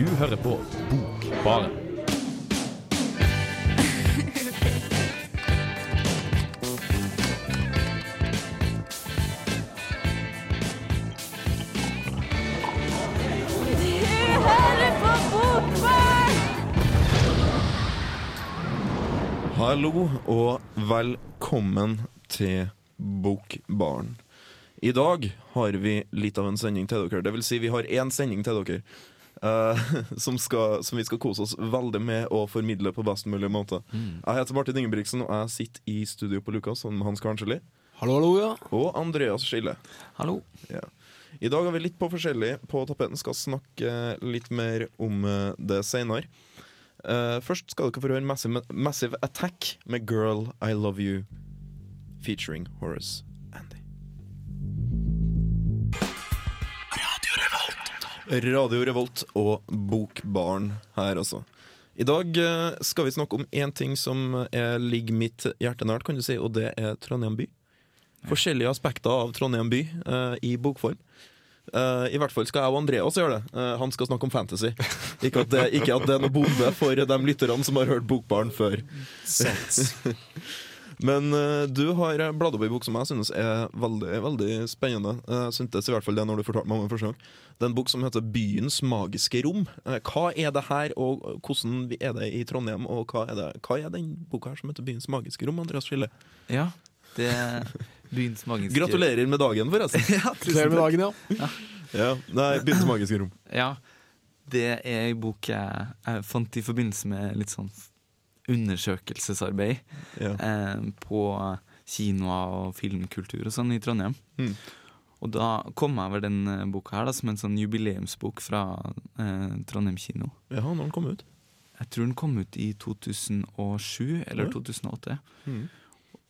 Du hører på Bokbaren. Hallo og velkommen til Bokbaren. I dag har vi litt av en sending til dere. Det vil si, vi har én sending til dere. Eh, som, skal, som vi skal kose oss veldig med og formidle på best mulig måte. Jeg heter Martin Ingebrigtsen, og jeg sitter i studio på Lukas sammen med Hans Karnsjeli. Hallo, hallo, ja. og Andreas Skille. Hallo. Ja. I dag har vi litt på forskjellig på tapeten. Skal snakke litt mer om eh, det seinere. Uh, først skal dere få høre Massive, Massive Attack med 'Girl I Love You' featuring Horace Radio Revolt og Bokbarn her, altså. I dag eh, skal vi snakke om én ting som er, ligger mitt hjerte nært, kan du si, og det er Trondheim by. Forskjellige aspekter av Trondheim by uh, i bokform. Uh, I hvert fall skal jeg og Andreas gjøre det. Uh, han skal snakke om fantasy. Ikke at, det, ikke at det er noe bombe for de lytterne som har hørt Bokbarn før. Men uh, du har bladd opp i bok som jeg synes er veldig veldig spennende. Eh, Jeg syntes i hvert fall det når du fortalte meg om den første gang. Det er en bok som heter 'Byens magiske rom'. Eh, Hva er det her, og hvordan er det i Trondheim? Og hva er, det, hva er den boka her som heter 'Byens magiske rom'? Andreas Skille. Ja, det er byens magiske Gratulerer med dagen, forresten. Ja, Gratulerer med dagen, ja. Ja, nei, Byens magiske rom. Ja, det er ei bok jeg, jeg fant i forbindelse med litt sånn undersøkelsesarbeid Ja. eh, på kinoer og filmkultur og sånn i Trondheim. Mm. Og da kom jeg over den eh, boka her da, som en sånn jubileumsbok fra eh, Trondheim kino. ja, når den kom ut. Jeg tror den kom ut i 2007 eller Ja. 2008. Mm.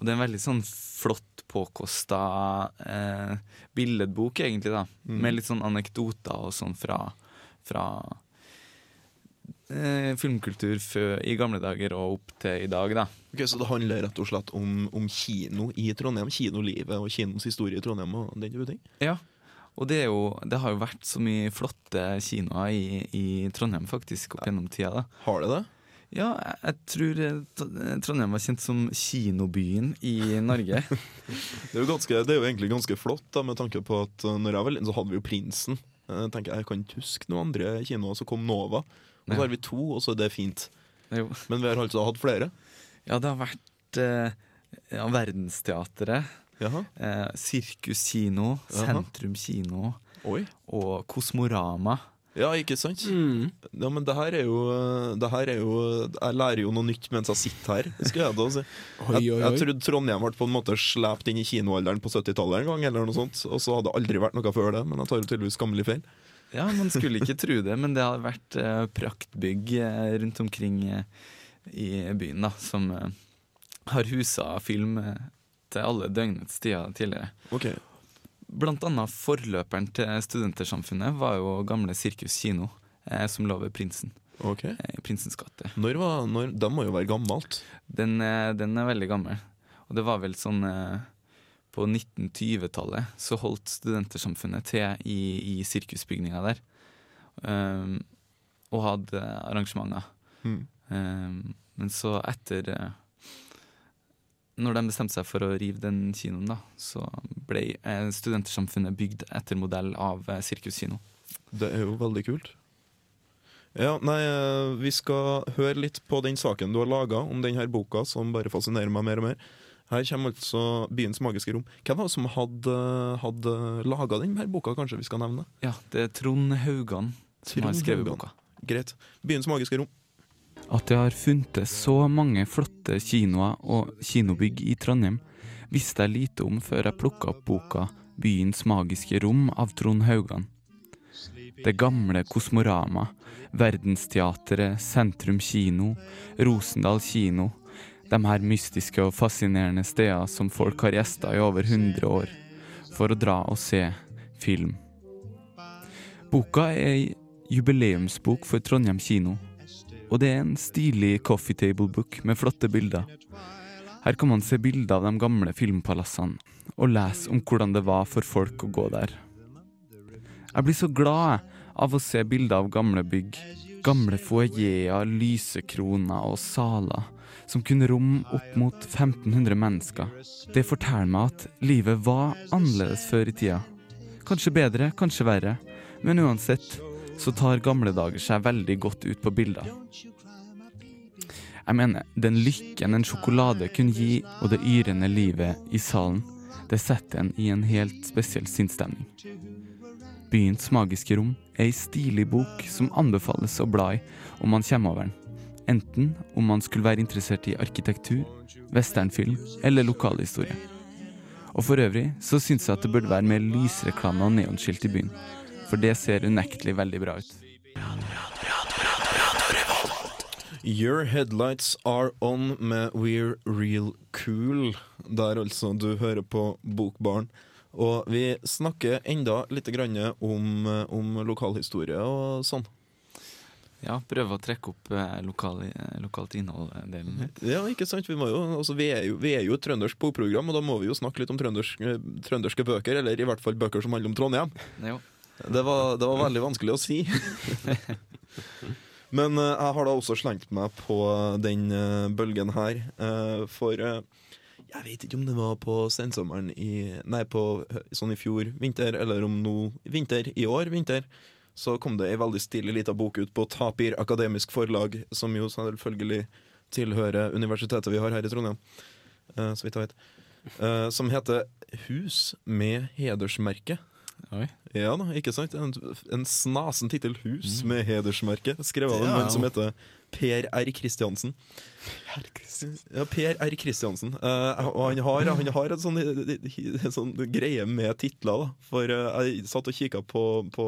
Og det er en veldig sånn flott påkosta eh, billedbok, egentlig, da. Mm. Med litt sånn anekdoter og sånn fra, fra eh, filmkultur før, i gamle dager og opp til i dag, da. Ok, Så det handler rett og slett om, om kino i Trondheim? Kinolivet og kinos historie i Trondheim og den type ting? Ja. Og det, er jo, det har jo vært så mye flotte kinoer i, i Trondheim, faktisk, opp gjennom tida. da. Har det det? Ja, jeg, tror eh, Trondheim var kjent som kinobyen i Norge. Det er ganske, det er jo egentlig ganske flott, da, med tanke på at Når jeg var liten, så hadde vi jo Prinsen. Jeg tenker, jeg kan ikke huske noen andre kinoer. Så kom Nova. Og så har vi to, og så er det fint. jo. Men vi har altså hatt flere. Ja, det har vært eh, ja, Verdensteatret, Jaha. eh, Sirkus kino, Sentrum kino Oi. og Kosmorama. Ja, ikke sant? Mm. Ja, men det her er jo Det her er jo Jeg lærer jo noe nytt mens jeg sitter her. Skal jeg da si. Oi, Jeg, oi, jeg trodde Trondheim ble på en måte slept inn i kinoalderen på 70-tallet en gang, eller noe sånt. Og så hadde det aldri vært noe før det, men jeg tar jo tydeligvis skammelig feil. Ja, Man skulle ikke tro det, men det har vært uh, praktbygg eh, rundt omkring eh, i byen da, som har husa film til alle døgnets tider tidligere. Okay. Blant annet forløperen til Studentersamfunnet var jo gamle Sirkus kino, eh, som lå ved Prinsen. ok Eh, Prinsens gate. Når var, når, den må jo være gammelt. Den, den er veldig gammel. Og det var vel sånn eh, På 1920-tallet så holdt Studentersamfunnet til i, i sirkusbygninga der. Um, og hadde arrangementer. Mm. Um, men så etter eh, Når de bestemte seg for å rive den kinoen, da, så ble eh, Studentersamfunnet bygd etter modell av eh, sirkuskino. Det er jo veldig kult. Ja, nei, Vi skal høre litt på den saken du har laga om denne boka, som bare fascinerer meg mer og mer. Her kommer altså Byens magiske rom. Hvem var det som hadde, hadde laga denne boka, kanskje vi skal nevne? Ja, det er Trond Haugan som Trond har skrevet Haugan. boka. Greit. Byens magiske rom. At det har funtes så mange flotte kinoer og kinobygg i Trondheim, visste jeg lite om før jeg plukka opp boka Byens magiske rom av Trond Haugan. Det gamle Kosmorama, Verdensteatret, Sentrum kino, Rosendal kino, de her mystiske og fascinerende steder som folk har gjesta i over 100 år, for å dra og se film. Boka er ei jubileumsbok for Trondheim kino, og det er en stilig coffee table book med flotte bilder. Her kan man se bilder av de gamle filmpalassene, og lese om hvordan det var for folk å gå der. Jeg blir så glad av å se bilder av gamle bygg. Gamle foajeer, lysekroner og saler som kunne romme opp mot 1500 mennesker. Det forteller meg at livet var annerledes før i tida. Kanskje bedre, kanskje verre, men uansett så tar gamle dager seg veldig godt ut på bilder. Jeg mener, den lykken en sjokolade kunne gi, og det yrende livet i salen, det setter en i en helt spesiell sinnsstemning. Byens magiske rom er ei stilig bok som anbefales å bla i om man kommer over den. Enten om man skulle være interessert i arkitektur, westernfilm eller lokalhistorie. Og for øvrig så syns jeg at det burde være mer lysreklame og neonskilt i byen. For det ser unektelig veldig bra ut. Your headlights are on med We're Real Cool. Der altså du hører på Bokbarn. Og vi snakker enda litt om, om lokalhistorie og sånn. Ja, prøve å trekke opp eh, lokal, eh, lokalt innhold-delen her. Ja, ikke sant? Vi, jo, altså, vi, er jo, vi er jo et trøndersk bokprogram, og da må vi jo snakke litt om trøndersk, eh, trønderske bøker. Eller i hvert fall bøker som handler om Trondheim. Det var, det var veldig vanskelig å si. Men eh, jeg har da også slengt meg på den eh, bølgen her. eh, for eh, jeg vet ikke om det var på sensommeren i Nei, på sånn i fjor vinter, eller om nå vinter, i år vinter. Så kom det ei veldig stilig lita bok ut på Tapir Akademisk Forlag, som jo selvfølgelig tilhører universitetet vi har her i Trondheim, uh, så vidt jeg vet. Uh, som heter Hus med hedersmerke. Oi. Ja da, ikke sant? En, en snasen tittel 'Hus med hedersmerke', skrevet av en mann som heter Per R. Kristiansen. Ja, Per R. Kristiansen. Uh, og han har, han har en sånn, en sånn greie med titler, da. For eh, jeg satt og kikka på, på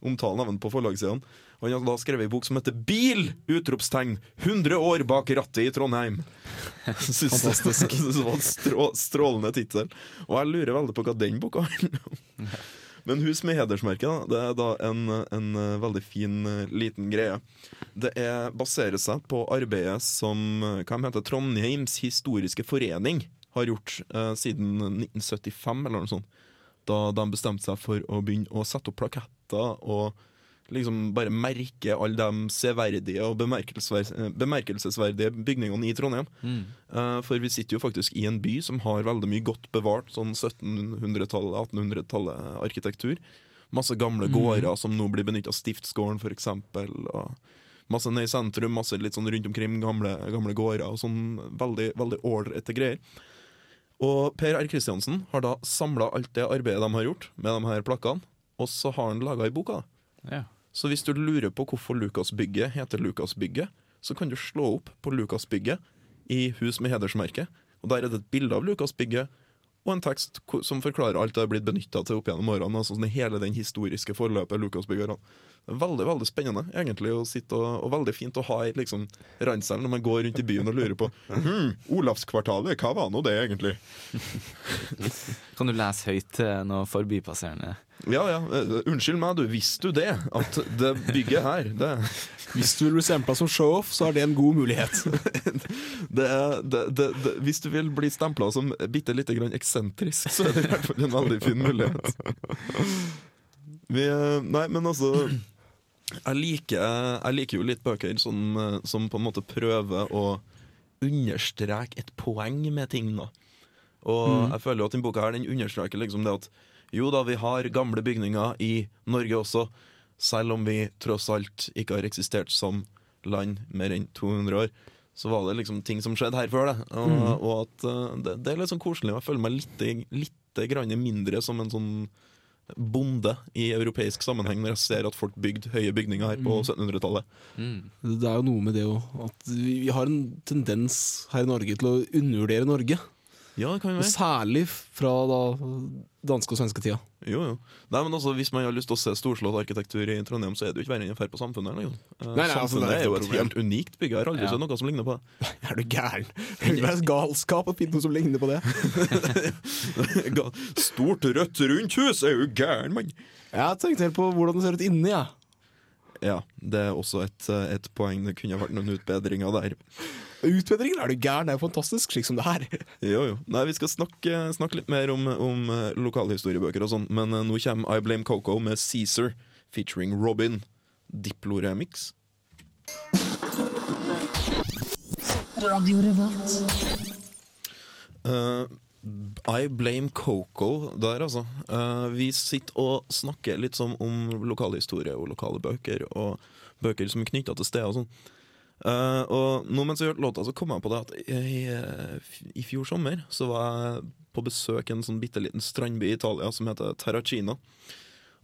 omtalen av den på forlagssidene. Han har da skrevet ei bok som heter 'Bil!' utropstegn 100 år bak rattet i Trondheim. Fantastisk. det var en strå, strålende tittel. Og jeg lurer veldig på hva den boka handler om. Men Hus med hedersmerke da, det er da en, en eh, veldig fin eh, liten greie. Det er, baserer seg på arbeidet som eh, hva heter, Trondheims historiske forening har gjort eh, siden 1975, eller noe sånt. Da de bestemte seg for å begynne å sette opp plaketter og liksom bare merke alle de severdige og bemerkelsesverdige bygningene i Trondheim. Eh, For vi sitter jo faktisk i en by som har veldig mye godt bevart sånn 1700-tallet, 1800-tallet arkitektur. Masse gamle gårder som nå blir benytta. Stiftsgården, for eksempel. Masse nede i sentrum, masse litt sånn rundt omkring gamle, gamle gårder. Og sånn veldig veldig ålreite greier. Og Per R. Kristiansen har da samla alt det arbeidet de har gjort med de her plakkene, og så har han laga ei bok av det. Ja. Så hvis du lurer på hvorfor Lukasbygget heter Lukasbygget, så kan du slå opp på Lukasbygget i Hus med hedersmerke. Og Der er det et bilde av Lukasbygget og en tekst som forklarer alt det har blitt benytta til opp gjennom årene. Altså sånn hele den historiske forløpet Lukas bygger. Er Veldig veldig spennende egentlig å sitte og, og veldig fint å ha i liksom, ranselen når man går rundt i byen og lurer på hm, Olavskvartalet, hva var nå det egentlig? Kan du lese høyt til noen forbipasserende? Ja ja, eh, unnskyld meg, du, visste du det? At det bygget her, det Hvis du vil bli stempla som show-off, så er det en god mulighet. det, er- det, hvis du vil bli stempla som bitte lite grann eksentrisk, så er det i hvert fall en veldig fin mulighet. Vi, eh, nei, men altså jeg liker, jeg liker jo litt bøker som, eh, som på en måte prøver å understreke et poeng med ting. da Og jeg føler jo at denne boka her Den understreker liksom det at jo da, vi har gamle bygninger i Norge også, selv om vi tross alt ikke har eksistert som land mer enn 200 år. Så var det liksom ting som skjedde her før det. Og, og at eh, det, det er litt sånn koselig. Jeg føler meg litt, litt grann mindre som en sånn bonde i europeisk sammenheng når jeg ser at folk bygde høye bygninger her på 1700-tallet. Det er jo noe med det òg, at vi vi har en tendens her i Norge til å undervurdere Norge. Ja, det kan jo være. særlig fra da danske og svenske tida. Jo, jo. Nei, men altså, Hvis man har lyst til å se storslått arkitektur i Trondheim, så er det jo ikke verre enn å dra på Samfunnet. Liksom. Eh, Nei, nei, altså, samfunnet det er er jo et problem. helt unikt bygg. Jeg har aldri Ja. sett noe som ligner på det. Er du gæren? Det vil være galskap å finne noe som ligner på det. Stort rødt rundt hus er jo gæren, mann! Jeg tenkte helt på hvordan det ser ut inni, jeg. Ja, det er også et, eh, et poeng. Det kunne vært noen utbedringer der. Utbedringer, er du gæren? Det er jo fantastisk, slik som det er. Jo, jo. Nei, Vi skal snakke, snakke litt mer om, om eh, lokalhistoriebøker og sånn, men eh, nå kommer I Blame Coco med Caesar featuring Robin. Diplo-remix. Uh, I blame Coco der, altså. Uh, vi sitter og snakker litt sånn om lokalhistorie og lokale bøker, og bøker som er knytta til steder og sånn. Uh, og nå mens jeg hørte låta, så kom jeg på det at i, i fjor sommer så var jeg på besøk i en sånn bitte liten strandby i Italia som heter Terracina.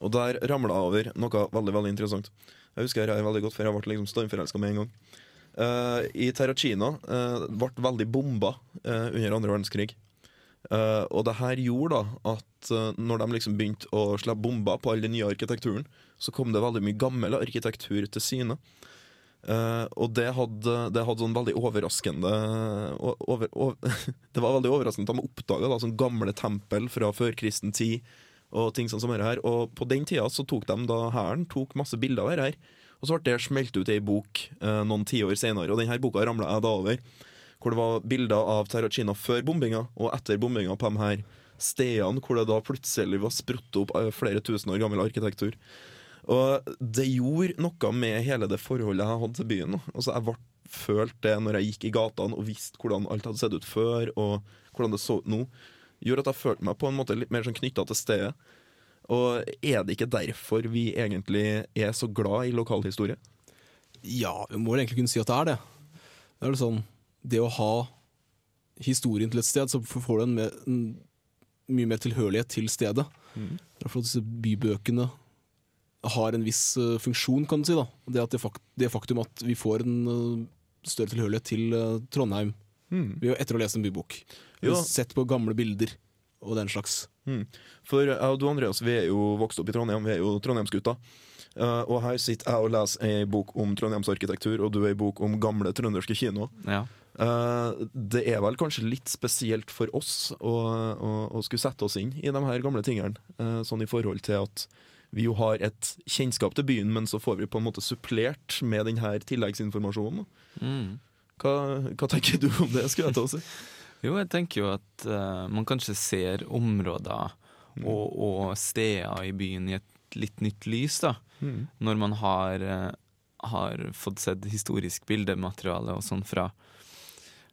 Og der ramla jeg over noe veldig veldig interessant. Jeg husker jeg veldig godt, for jeg ble liksom stormforelska med en gang. Uh, I Terracina uh, ble veldig bomba uh, under andre verdenskrig. Uh, og det her gjorde da at uh, når de liksom begynte å slippe bomber på all den nye arkitekturen, så kom det veldig mye gammel arkitektur til syne. Uh, og det hadde, det hadde sånn veldig overraskende over, over, Det var veldig overraskende at de oppdaga sånn gamle tempel fra førkristen tid. Og ting sånn som dette her Og på den tida så tok de da hæren tok masse bilder av dette her. Og så ble det smelt ut i ei bok noen tiår senere, og denne boka ramla jeg da over hvor det var bilder av Terracina før bombinga og etter bombinga på de her stedene hvor det da plutselig var sprutt opp flere tusen år gammel arkitektur. Og det gjorde noe med hele det forholdet jeg hadde til byen. Altså Jeg ble følt det når jeg gikk i gatene og visste hvordan alt hadde sett ut før, og hvordan det så ut nå. Gjorde at jeg følte meg på en måte litt mer sånn knytta til stedet. Og er det ikke derfor vi egentlig er så glad i lokalhistorie? Ja, vi må egentlig kunne si at det er det. Det er det sånn det å ha historien til et sted, så får du en, mer, en mye mer tilhørighet til stedet. Mm. Derfor disse bybøkene har en viss uh, funksjon, kan du si. da. Det, det, fakt, det, faktum at vi får en uh, større tilhørighet til uh, Trondheim mm. etter å ha lest en bybok. Ja. Sett på gamle bilder og den slags. Mm. For jeg og du Andreas, vi er jo vokst opp i Trondheim, vi er jo trondheimsgutter. Uh, og her sitter jeg og leser ei bok om trondheimsarkitektur, og du ei bok om gamle trønderske kino. Ja. Uh, det er vel kanskje litt spesielt for oss å, å, å skulle sette oss inn i de her gamle tingene. Uh, sånn i forhold til at vi jo har et kjennskap til byen, men så får vi på en måte supplert med denne tilleggsinformasjonen. Mm. Hva, hva, tenker du om det? skulle jeg ta å si? jo, jeg tenker jo at uh, man kanskje ser områder mm. og, og, steder i byen i et litt nytt lys, da. Mm. Når man har, har fått sett historisk bildemateriale og sånn fra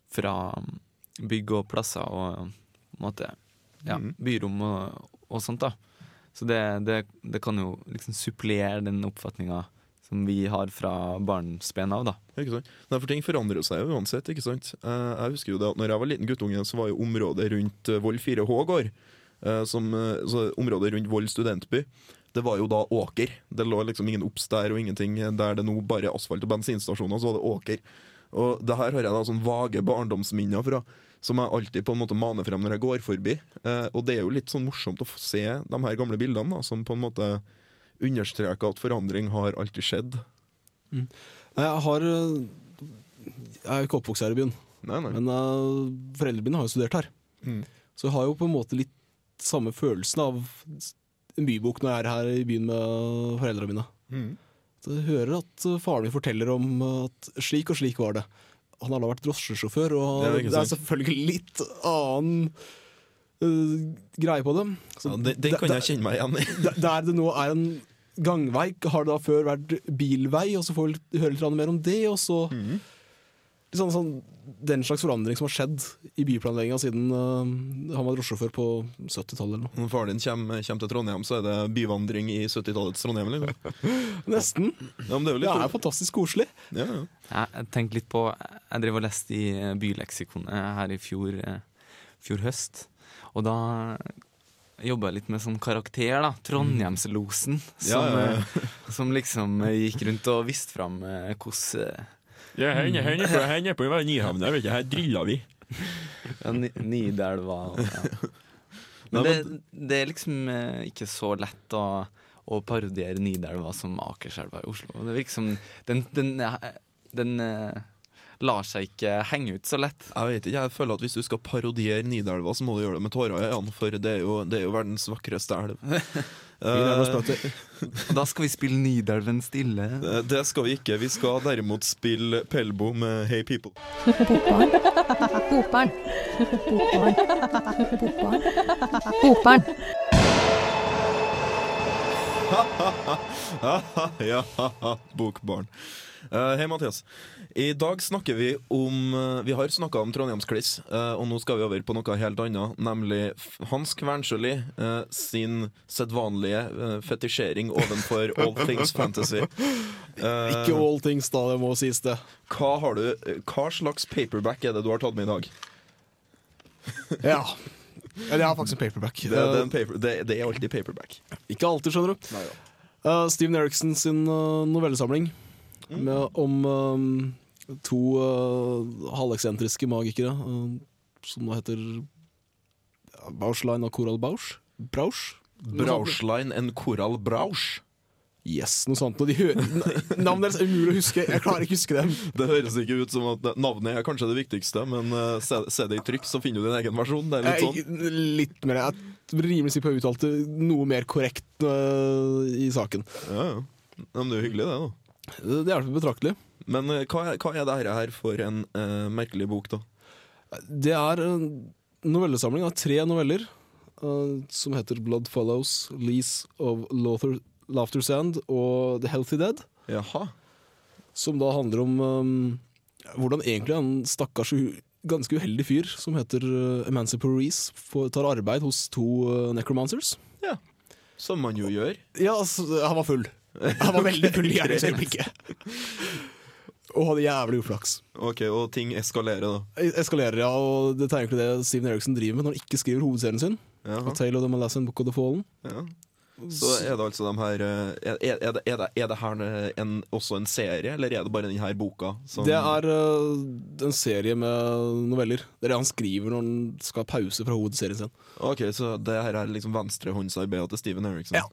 fra bygg og plasser og måte, ja, mm. byrom og, og, sånt. da. Så det, det, det, kan jo liksom supplere den oppfatninga som vi har fra barnsben av. da. Ikke sant? Nei, for ting forandrer seg jo uansett. ikke sant? Eh, jeg husker jo det at når jeg var liten guttunge, så var jo området rundt Vold Voll 4H gård, Som, så området rundt Voll studentby, det var jo da åker. Det lå liksom ingen obs der og ingenting der det nå bare asfalt og bensinstasjoner, så var det åker. Og det her har jeg da sånn vage barndomsminner fra, som jeg alltid på en måte maner frem når jeg går forbi. Eh, og det er jo litt sånn morsomt å få se de her gamle bildene, da, som på en måte understreker at forandring har alltid skjedd. Mm. Jeg har Jeg er jo ikke oppvokst her i byen, nei, nei. men uh, foreldrene mine har jo studert her. Mm. Så jeg har jo på en måte litt samme følelsen av en bybok når jeg er her i byen med foreldrene mine. Mm. Så jeg hører at faren min forteller om at slik og slik var det. Han har da vært drosjesjåfør, og det er, det er selvfølgelig litt annen uh, greie på det. Så ja, det, det kan jeg kjenne meg igjen i. der det nå er en gangvei, har det da før vært bilvei, og så får vi høre litt mer om det. og så... Mm sånn, sånn, den slags forandring som har skjedd i byplanlegginga siden uh, han var drosjesjåfør på 70-tallet. Når faren din kommer, kommer, til Trondheim, så er det byvandring i 70-tallets Trondheim? Eller? Nesten. Ja, men det er jo litt det er fantastisk koselig. Ja, ja. Jeg tenkte litt på Jeg drev og leste i eh, byleksikonet her i fjor, eh, fjor høst, og da jobba litt med sånn karakter, da. Trondheimslosen. Som, ja, ja, som liksom gikk rundt og viste fram hvordan ja, henne, henne på, henne på Nyhamna, vet du, her drilla vi. Ja, Nidelva ja. Men det, det, er liksom eh, ikke så lett å, å parodiere Nidelva som Akerselva i Oslo. Det virker som den, den, den uh, lar seg ikke henge ut så lett. Jeg vet ikke, jeg føler at Hvis du skal parodiere Nidelva, så må du gjøre det med tårer i øynene, for det er, jo, det er jo verdens vakreste elv. Og da skal vi spille Nidelven stille. Eh, det skal vi ikke. Vi skal derimot spille Pelbo med Hey People. Bokbarn. Bokbarn. Bokbarn. Bokbarn. ja, bokbarn. Uh, Hei, Mathias. I dag snakker vi om uh, Vi har snakka om Trondheimskliss, uh, og nå skal vi over på noe helt annet. Nemlig Hans Kvernsjøli sin sedvanlige fetisjering ovenfor All Things Fantasy. Ikke All Things, da. Det må sies, det. Hva, har du, hva slags paperback er det du har tatt med i dag? ja. Jeg har faktisk en paperback. Det, det, er, en paper, det, det er, alltid paperback. Ikke alltid, skjønner du. Nei, ja. Steven Eriksen sin novellesamling. Med, om um, to uh, halveksentriske magikere uh, som nå heter Bauschlein og Coral Bausch. Brausch? Brauschlein and Coral Brausch. Yes, noe sånt. Og de hører, navnet deres er umulig å huske. Jeg klarer ikke å huske dem. Det høres ikke ut som at navnet er kanskje det viktigste, men uh, se, se, det i trykk, så finner du din egen versjon. Det er litt sånn. Litt mer. Jeg rimelig sikker på å uttalte noe mer korrekt uh, i saken. Ja, ja. Men det er jo hyggelig, det. da det hjelper betraktelig. Men hva, hva, hva, er dette her for en uh, merkelig bok, da? Det er en novellesamling av tre noveller uh, som heter Blood Follows, Lease of Laughter, Laughter Sand og The Healthy Dead. Jaha. Som da handler om um, hvordan egentlig en stakkars ganske uheldig fyr som heter uh, Emancipor Reece, tar arbeid hos to uh, necromancers. Ja, Som man jo gjør. Ja, altså, han var full. Han var veldig full i øyeblikket. Og hadde jævlig uflaks. Ok, Og ting eskalerer, da? Eskalerer, ja. Og det er egentlig det Steven Eriksen driver med når han ikke skriver hovedserien sin. A Tale of the Malassin Book of the Fallen. Ja. Så er det altså de her eh, Er, er, det, er, det, er det, her en, også en serie, eller er det bare denne boka? Som det er uh, en serie med noveller. Det er det han skriver når han skal ha pause fra hovedserien sin. Ok, Så det her er liksom venstrehåndsarbeidet til Steven Eriksen? Ja.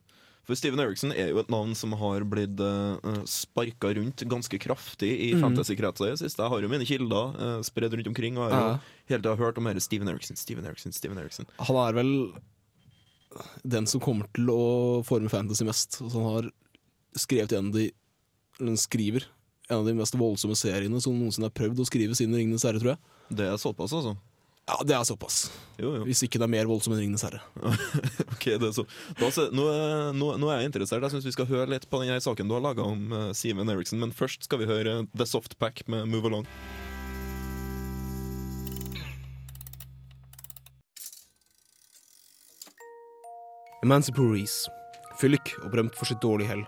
For Steven Eriksen er jo et navn som har blitt uh, eh, sparka rundt ganske kraftig i mm. fantasykretser i det siste. Jeg har jo mine kilder uh, spredd rundt omkring, og har ja. jo hele tida hørt om Steven Eriksen, Steven Eriksen, Steven Eriksen. Han er vel den som kommer til å forme fantasy mest. Altså, han har skrevet en av de eller skriver en av de mest voldsomme seriene som noensinne har prøvd å skrive siden Ringenes herre, tror jeg. Det er såpass, altså? Ja, det er såpass. Jo, jo. Hvis ikke det er mer voldsomt enn Ringenes herre. ok, det er så. Da, nå, nå, nå, er jeg interessert. Jeg syns vi skal høre litt på denne saken du har laga om uh, Simen Eriksen. Men først skal vi høre The Soft Pack med Move Along. Emancipor Reece. Fyllik og berømt for sitt dårlige hell.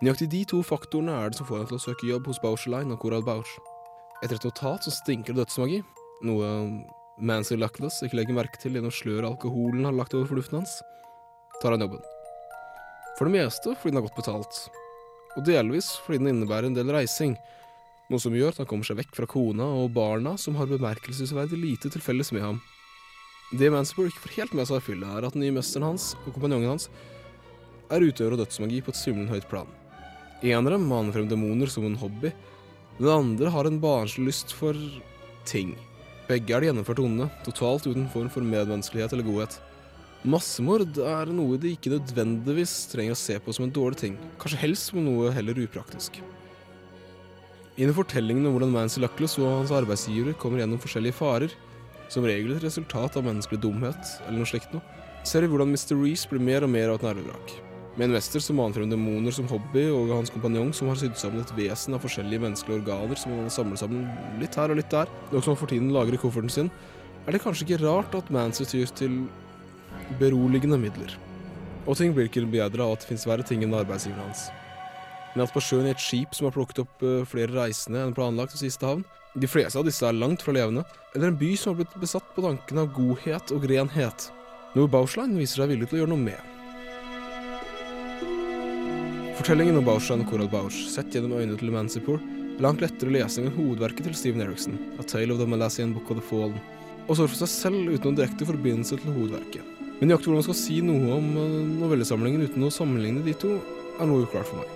Nøyaktig de to faktorene er det som får ham til å søke jobb hos Bauschlein og Coral Bausch. Etter et notat som stinker dødsmagi, noe Mancy Luckless ikke legger merke til gjennom sløret alkoholen har lagt over fornuften hans, tar han jobben. For det meste fordi den er godt betalt, og delvis fordi den innebærer en del reising, noe som gjør at han kommer seg vekk fra kona og barna som har bemerkelsesverdig lite til felles med ham. Det Mansburg ikke får helt med seg av fylla, er at den nye mesteren hans og kompanjongen hans er utøver av dødsmagi på et svimlende høyt plan. En av dem maner frem demoner som en hobby, den andre har en barnslig lyst for ting. Begge er de gjennomført onde, totalt uten form for medmenneskelighet eller godhet. Massemord er noe de ikke nødvendigvis trenger å se på som en dårlig ting, kanskje helst som noe heller upraktisk. I fortellingen om hvordan Mancy Luckless og hans arbeidsgivere kommer gjennom forskjellige farer, som regel et resultat av menneskelig dumhet eller noe slikt noe, ser vi hvordan Mr. Reece blir mer og mer av et nervevrak. Med en mester som maner frem demoner som hobby, og hans kompanjong som har sydd sammen et vesen av forskjellige menneskelige organer som han har samlet sammen litt her og litt der, noe som han for tiden lager i kofferten sin, er det kanskje ikke rart at Mancy tyr til beroligende midler. Og ting blir ikke bedre av at det finnes verre ting enn arbeidsgiveren hans. Men at på sjøen i et skip som har plukket opp eh, flere reisende enn planlagt til siste havn, de fleste av disse er langt fra levende, eller en by som har blitt besatt på tanken av godhet og renhet, noe Bauschlein viser seg villig til å gjøre noe med. Fortellingen om Bausch og Coral Bausch, sett gjennom øynene til Emancipor, er langt lettere lesning enn hovedverket til Steven Eriksen, A Tale of the Malassian Book of the Fallen, og står for seg selv uten noen direkte forbindelse til hovedverket. Men nøyaktig hvordan man skal si noe om eh, novellesamlingen uten å sammenligne de to, er noe uklart for meg.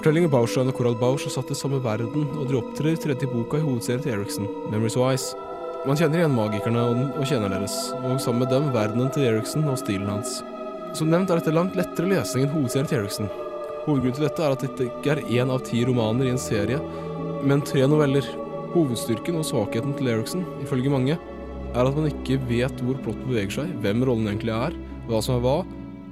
Fortellingen Bauschan og Coral Bausch er satt i samme verden, og de opptrer i tredje boka i hovedserien til Eriksen, Memories of Ice. Man kjenner igjen magikerne og kjenner deres, og sammen med dem verdenen til Eriksen og stilen hans. Som nevnt er dette langt lettere lesning enn hovedserien til Eriksen. Hovedgrunnen til dette er at dette ikke er én av ti romaner i en serie, men tre noveller. Hovedstyrken og svakheten til Eriksen, ifølge mange, er at man ikke vet hvor plottet beveger seg, hvem rollen egentlig er, hva som er hva,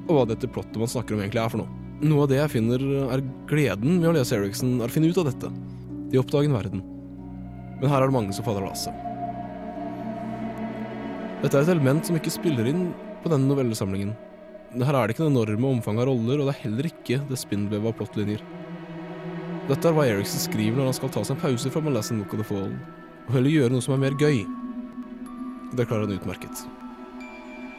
og hva dette plottet man snakker om egentlig er for noe. Noe av det jeg finner er gleden med å lese Eriksen, er å finne ut av dette. De oppdager en verden. Men her er det mange som faller lasset. Dette er et element som ikke spiller inn på denne novellesamlingen. Her er det ikke det enorme omfanget av roller, og det er heller ikke det spinnvevet av plottlinjer. Dette er hva Eriksen skriver når han skal ta seg en pause fra Malassin Book of the Fallen, og heller gjøre noe som er mer gøy. Det klarer han utmerket.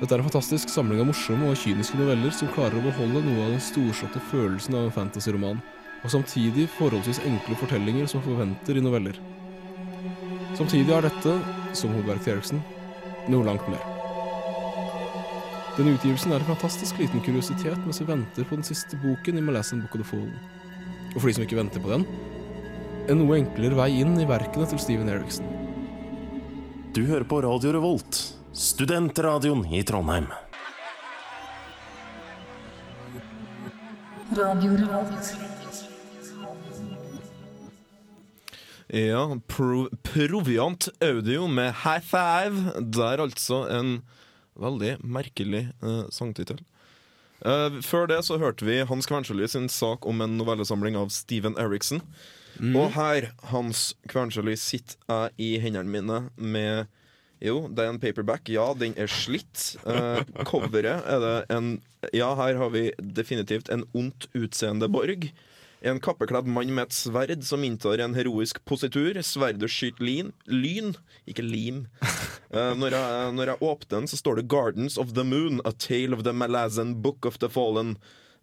Dette er en fantastisk samling av morsomme og kyniske noveller som klarer å beholde noe av den storslåtte følelsen av en fantasyroman, og samtidig forholdsvis enkle fortellinger som forventer i noveller. Samtidig er dette, som hovedverket til Eriksen, noe langt mer. Denne utgivelsen er en fantastisk liten kuriositet mens vi venter på den siste boken i Malaysian Book of the Fallen. Og for de som ikke venter på den, en noe enklere vei inn i verkene til Steven Eriksen. Du hører på Radio Revolt, studentradioen i Trondheim. Radio Revolt. Ja, pro Proviant Audio med High Five. Der altså en veldig merkelig eh, sangtittel. Eh, før det så hørte vi Hans Kvernsjøli sin sak om en novellesamling av Steven Eriksen. Mm. Og her, Hans Kvernsjøli, sitter jeg i hendene mine med Jo, det er en paperback. Ja, den er slitt. Eh, coveret er det en Ja, her har vi definitivt en ondt utseende borg. En kappekledd mann med et sverd som inntar en heroisk positur. Sverdet skyter lin, lyn, ikke lim. Uh, når, jeg, når jeg åpner den, så står det 'Gardens of the Moon', A Tale of the Malazan Book of the Fallen.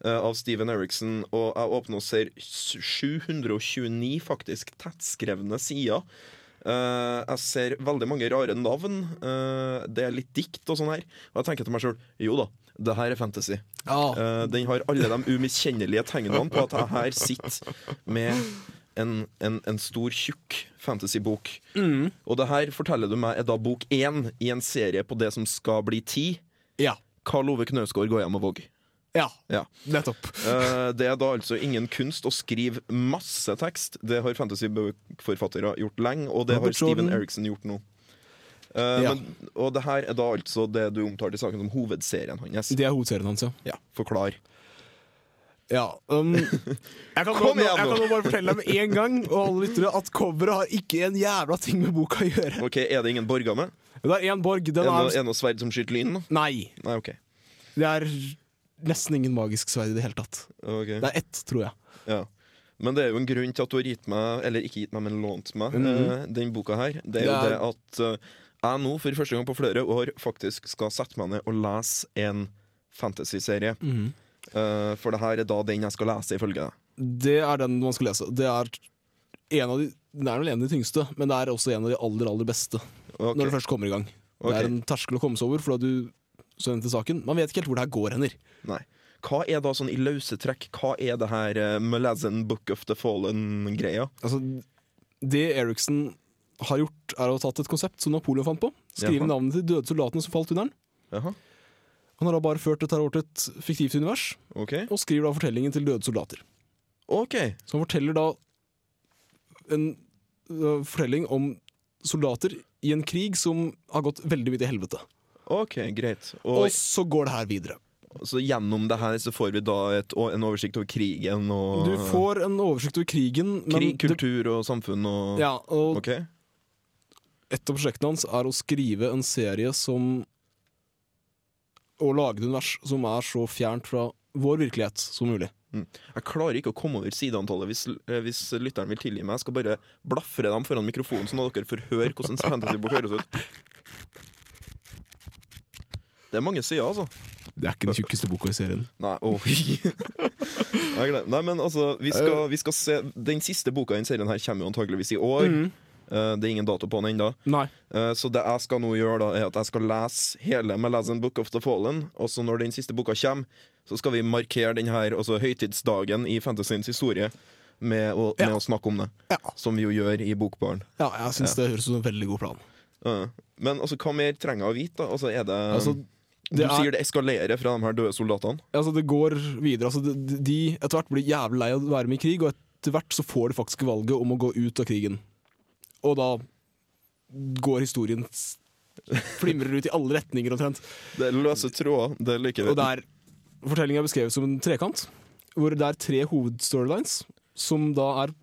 uh, av Steven Eriksen, og jeg åpner og ser 729 faktisk tettskrevne sider. Uh, jeg ser veldig mange rare navn. Uh, det er litt dikt og sånn her. Og jeg tenker til meg sjøl jo da, det her er fantasy. Ja, Uh, den har alle de umiskjennelige tegnene på at jeg her sitter med en, en, en stor, tjukk fantasybok. Og det her forteller du meg er da bok én i en serie på det som skal bli ti. ja, Karl Ove Knausgård går hjem og Våg. ja, Ja. nettopp. Uh, det er da altså ingen kunst å skrive masse tekst. Det har fantasybokforfattere gjort lenge, og det har Steven Eriksen gjort nå. Uh, Ja. men, og det her er da altså det du omtalte i saken som hovedserien hans. Det er hovedserien hans, ja. Ja, Forklar. Ja, um, jeg, kan nå, jeg kan nå bare fortelle deg med en gang og alle lyttere at coveret har ikke en jævla ting med boka å gjøre. Ok, Er det ingen borger med? Det er én borg. Den er er det noe sverd som skyter lyn? da? Nei. Nei, OK. Det er nesten ingen magisk sverd i det hele tatt. Ok, Det er ett, tror jeg. ja. Men det er jo en grunn til at du har gitt meg, eller ikke gitt meg, men lånt meg, Mhm. eh, den boka her. Det er jo Det det at eh, jeg nå for første gang på flere år faktisk skal sette meg ned og lese en fantasyserie. Mhm. Eh, for det her er da den jeg skal lese, ifølge deg. Det er den man skal lese. Det er en av de Den er vel en av de tyngste, men det er også en av de aller, aller beste Okay. når det først kommer i gang. Okay. Det er en terskel å komme seg over, for da du så til saken. Man vet ikke helt hvor det her går hender. Nei. Hva er da sånn i løse trekk Hva er det her uh, Malazan Book of the Fallen-greia? Altså, det Eriksen har gjort, er å ha tatt et konsept som Napoleon fant på. Skrive navnet til de døde soldatene som falt under den. Jaha, Han har da bare ført dette over til et fiktivt univers, okay. og skriver da fortellingen til døde soldater. Ok, Så han forteller da en uh, fortelling om soldater i en krig som har gått veldig mye til helvete. ok, greit. Og, Og så går det her videre. så gjennom det her så får vi da et, en oversikt over krigen og Du får en oversikt over krigen, men Krig, kultur og samfunn og ja, og okay. et av prosjektene hans er å skrive en serie som Og lage et univers som er så fjernt fra vår virkelighet som mulig. Jeg klarer ikke å komme over sideantallet hvis, eh, hvis lytteren vil tilgi meg. Jeg skal bare blafre dem foran mikrofonen, sånn at dere får høre hvordan fantasybok høres ut. Det er mange sider, altså. Det er ikke den tjukkeste boka i serien. Nei, oh. Nei, men altså, vi skal, vi skal se Den siste boka i serien her kommer jo antageligvis i år. Mhm. Eh, det er ingen dato på den ennå. Eh, så det jeg skal nå gjøre, da er at jeg skal lese hele Malazan Book of the Fallen. Og så når den siste boka kommer, så skal vi markere den her altså, høytidsdagen i fantasyens historie med å, Ja. å snakke om det. Ja. Som vi jo gjør i Bokbaren. Ja, jeg syns det høres ut som en veldig god plan. Men altså, hva mer trenger jeg å vite? da? Altså, er det, Altså, du det er- sier det eskalerer fra de her døde soldatene? Altså, det går videre. Altså, de, de etter hvert blir jævlig lei av å være med i krig, og etter hvert så får de faktisk valget om å gå ut av krigen. Og da går historien Flimrer ut i alle retninger omtrent. Det er løse tråder. Det liker vi. Og det er Fortellingen er beskrevet som en trekant, hvor det er tre hovedstorylines, som da er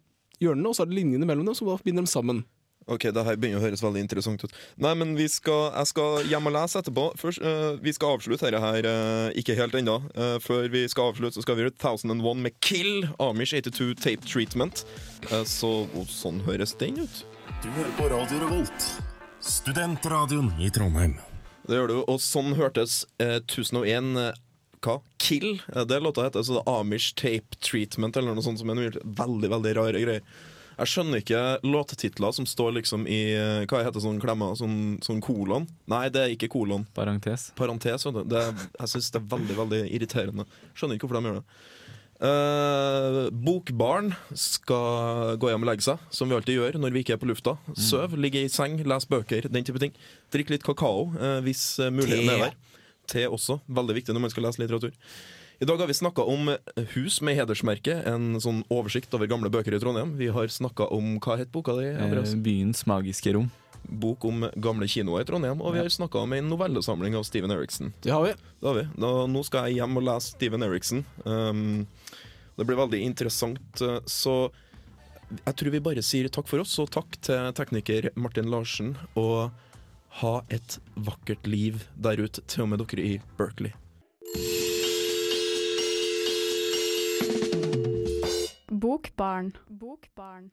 hjørnene, og så er det linjene mellom dem som da binder dem sammen. Ok, det her begynner å høres veldig interessant ut. Nei, men vi skal, Jeg skal hjem og lese etterpå. Først, uh, Vi skal avslutte dette her, uh, ikke helt ennå. Uh, før vi skal avslutte, så skal vi gjøre 1001 med Kill, Amish 82 Tape Treatment. Eh, så sånn høres den ut. Du hører på Radio Revolt, studentradioen i Trondheim. Det gjør du, og sånn hørtes eh, 1001 eh, hva? Kill? Eh, det låta heter så det er Amish Tape Treatment, eller noe sånt som er noe veldig, veldig rare greier. Jeg skjønner ikke låtetitler som står liksom i eh, Hva heter sånn klemmer? Sånn, sånn kolon? Nei, det er ikke kolon. Parentes. Parentes, vet du. Det, jeg syns det er veldig, veldig irriterende. Skjønner ikke hvorfor de gjør det. Eh, bokbarn skal gå hjem og legge seg, som vi alltid gjør når vi ikke er på lufta. Søv, ligge i seng, lese bøker, den type ting. Drikk litt kakao eh, hvis uh, muligheten er der. Te også. Veldig viktig når man skal lese litteratur. I dag har vi snakka om Hus med hedersmerke, en sånn oversikt over gamle bøker i Trondheim. Vi har snakka om Hva het boka di? Eh, byens magiske rom. Bok om gamle kinoer i Trondheim. Og vi har snakka om en novellesamling av Steven Eriksen. Det har vi. Det har vi. Da, nå skal jeg hjem og lese Steven Eriksen. Um, det blir veldig interessant. Så jeg tror vi bare sier takk for oss, og takk til tekniker Martin Larsen. Og ha et vakkert liv der ute, til og med dere i Berkeley. Bokbarn. Bokbarn.